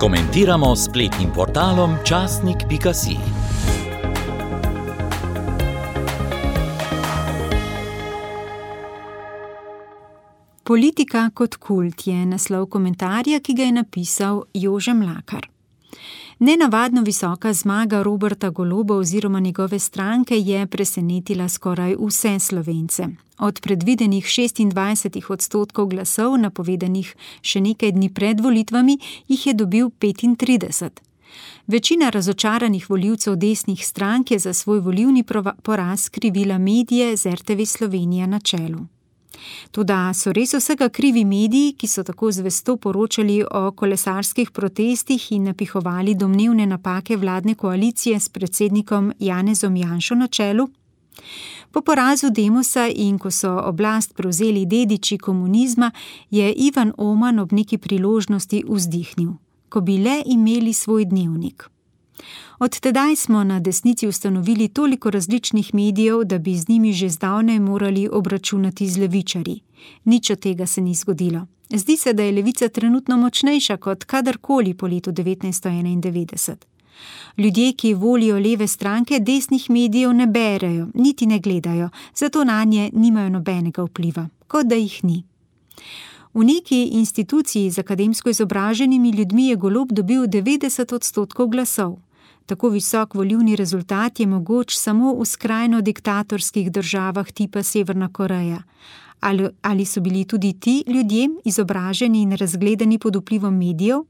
Komentiramo spletnim portalom časnik.si. Politika kot kult je naslov komentarja, ki ga je napisal Jože Mlakar. Nenavadno visoka zmaga Roberta Goloba oziroma njegove stranke je presenetila skoraj vse slovence. Od predvidenih 26 odstotkov glasov, napovedanih še nekaj dni pred volitvami, jih je dobil 35. Večina razočaranih voljivcev desnih strank je za svoj volivni poraz krivila medije z RTV Slovenija na čelu. Toda so res vsega krivi mediji, ki so tako zvesto poročali o kolesarskih protestih in napihovali domnevne napake vladne koalicije s predsednikom Janezom Janšo na čelu? Po porazu Demosa in ko so oblast prevzeli dediči komunizma, je Ivan Oman ob neki priložnosti vzdihnil: Ko bi le imeli svoj dnevnik. Od tedaj smo na desnici ustanovili toliko različnih medijev, da bi z njimi že zdavnaj morali obračunati z levičari. Nič od tega se ni zgodilo. Zdi se, da je levica trenutno močnejša kot kadarkoli po letu 1991. Ljudje, ki volijo leve stranke, desnih medijev ne berejo, niti ne gledajo, zato na nje nimajo nobenega vpliva, kot da jih ni. V neki instituciji z akademsko izobraženimi ljudmi je golob dobil 90 odstotkov glasov. Tako visok volivni rezultat je mogoč samo v skrajno diktatorskih državah tipa Severna Koreja. Ali, ali so bili tudi ti ljudje izobraženi in razgledani pod vplivom medijev?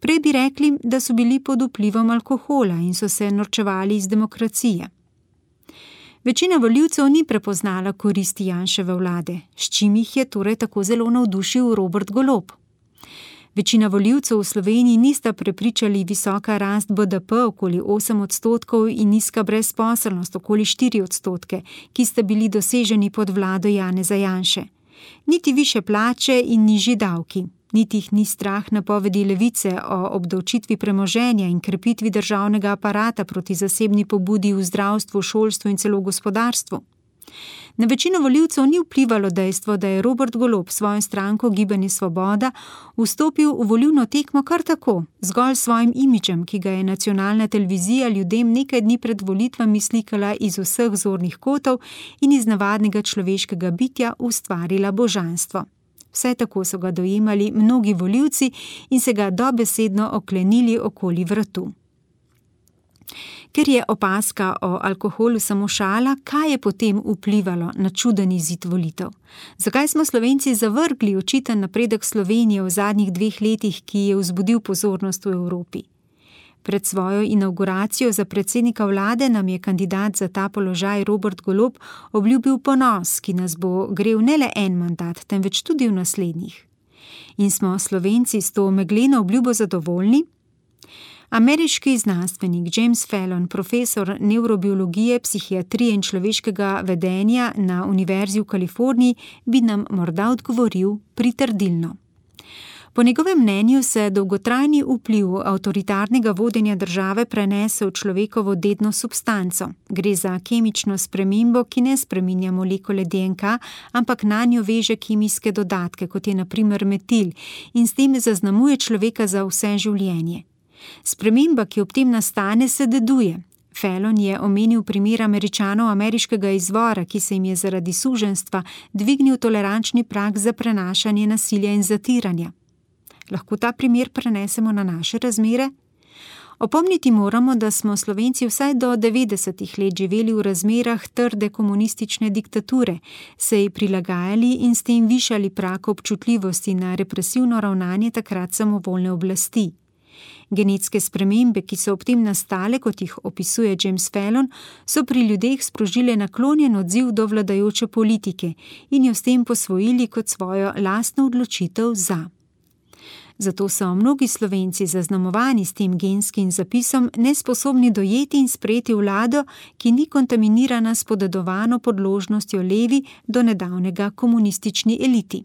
Prej bi rekli, da so bili pod vplivom alkohola in so se norčevali iz demokracije. Večina voljivcev ni prepoznala koristi Janševe vlade, s čim jih je torej tako zelo navdušil Robert Golob. Večina voljivcev v Sloveniji nista prepričali visoka rast BDP okoli 8 odstotkov in nizka brezposelnost okoli 4 odstotke, ki sta bili doseženi pod vlado Jane Zajanše. Niti više plače in nižji davki, niti jih ni strah napovedi levice o obdavčitvi premoženja in krepitvi državnega aparata proti zasebni pobudi v zdravstvu, šolstvu in celo gospodarstvu. Na večino voljivcev ni vplivalo dejstvo, da je Robert Golob svojo stranko Gibanje Svoboda vstopil v volivno tekmo kar tako, zgolj s svojim imičem, ki ga je nacionalna televizija ljudem nekaj dni pred volitvami slikala iz vseh zornih kotov in iz navadnega človeškega bitja ustvarila božanstvo. Vse tako so ga dojemali mnogi voljivci in se ga dobesedno oklenili okoli vratu. Ker je opaska o alkoholu samo šala, kaj je potem vplivalo na čudeni zid volitev? Zakaj smo Slovenci zavrgli očiten napredek Slovenije v zadnjih dveh letih, ki je vzbudil pozornost v Evropi? Pred svojo inauguracijo za predsednika vlade nam je kandidat za ta položaj Robert Golob obljubil ponos, ki nas bo grel ne le en mandat, temveč tudi v naslednjih. In smo Slovenci s to megleno obljubo zadovoljni? Ameriški znanstvenik James Fallon, profesor nevrobiologije, psihiatrije in človeškega vedenja na Univerzi v Kaliforniji, bi nam morda odgovoril pritrdilno. Po njegovem mnenju se dolgotrajni vpliv avtoritarnega vodenja države prenese v človekovo dedno substanco. Gre za kemično spremembo, ki ne spreminja molekule DNK, ampak na njo veže kemijske dodatke, kot je naprimer metil, in s tem zaznamuje človeka za vse življenje. Sprememba, ki ob tem nastane, se deduje. Felon je omenil primer američanov ameriškega izvora, ki se jim je zaradi suženstva dvignil tolerančni prak za prenašanje nasilja in zatiranja. Lahko ta primer prenesemo na naše razmere? Opomniti moramo, da smo Slovenci vsaj do 90-ih let živeli v razmerah trde komunistične diktature, se ji prilagajali in s tem višali prak občutljivosti na represivno ravnanje takrat samovoljne oblasti. Genetske spremembe, ki so ob tem nastale, kot jih opisuje James Fallon, so pri ljudeh sprožile naklonjen odziv do vladajoče politike in jo s tem posvojili kot svojo lastno odločitev za. Zato so mnogi slovenci zaznamovani s tem genskim zapisom nesposobni dojeti in sprejeti vlado, ki ni kontaminirana s podedovano podložnostjo levi do nedavnega komunistični eliti.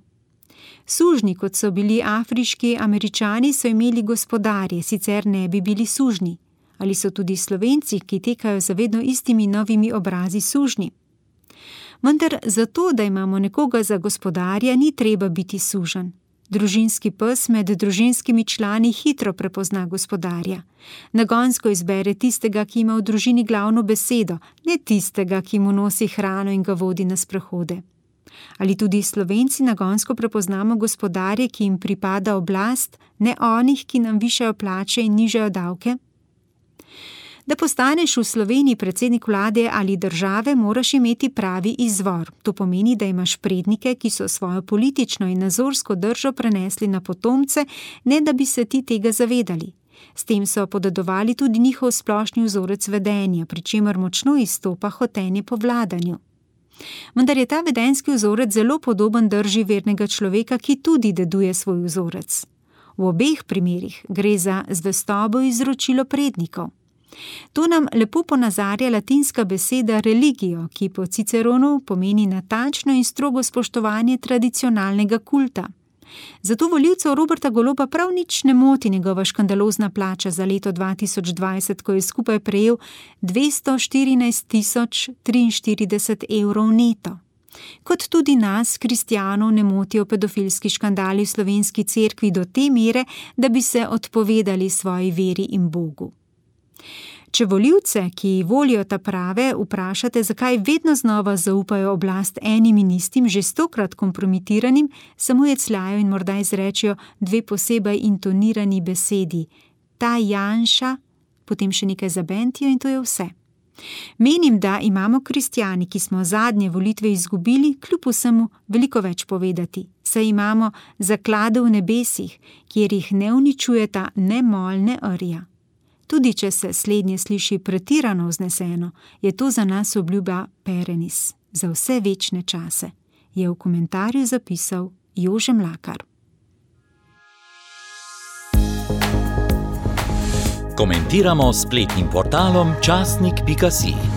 Sužni, kot so bili afriški američani, so imeli gospodarje, sicer ne bi bili sužni. Ali so tudi slovenci, ki tekajo za vedno istimi novimi obrazi, sužni? Vendar zato, da imamo nekoga za gospodarja, ni treba biti sužen. Družinski pes med družinskimi člani hitro prepozna gospodarja. Nagonsko izbere tistega, ki ima v družini glavno besedo, ne tistega, ki mu nosi hrano in ga vodi na sprehode. Ali tudi slovenci nagonsko prepoznamo gospodarje, ki jim pripada oblast, ne onih, ki nam višajo plače in nižajo davke? Da postaneš v Sloveniji predsednik vlade ali države, moraš imeti pravi izvor. To pomeni, da imaš prednike, ki so svojo politično in nazorsko držo prenesli na potomce, ne da bi se ti tega zavedali. S tem so podedovali tudi njihov splošni vzorec vedenja, pri čemer močno izstopa hotenje po vladanju. Vendar je ta vedenski vzorec zelo podoben drži vernega človeka, ki tudi deduje svoj vzorec. V obeh primerih gre za zvestobo izročilo prednikov. To nam lepo ponazarja latinska beseda religio, ki po Ciceronu pomeni natančno in strogo spoštovanje tradicionalnega kulta. Zato voljivcev Roberta Goloba prav nič ne moti njegova škandalozna plača za leto 2020, ko je skupaj prejel 214.043 evrov neto. Kot tudi nas, kristijanov, ne motijo pedofilski škandali v slovenski cerkvi do te mere, da bi se odpovedali svoji veri in Bogu. Če voljivce, ki volijo ta prave, vprašate, zakaj vedno znova zaupajo oblast enim in istim, že stokrat kompromitiranim, samo je cljajo in morda izrečijo dve posebej intonirani besedi: ta Janša, potem še nekaj zabentijo in to je vse. Menim, da imamo kristijani, ki smo zadnje volitve izgubili, kljub vsemu veliko več povedati, saj imamo zaklade v nebesih, kjer jih ne uničujeta ne mol, ne rja. Tudi če se slednje sliši pretirano vzneseno, je to za nas obljuba Perenis za vse večne čase, je v komentarju zapisal Jože Mlakar. Komentiramo spletnim portalom časnik.si.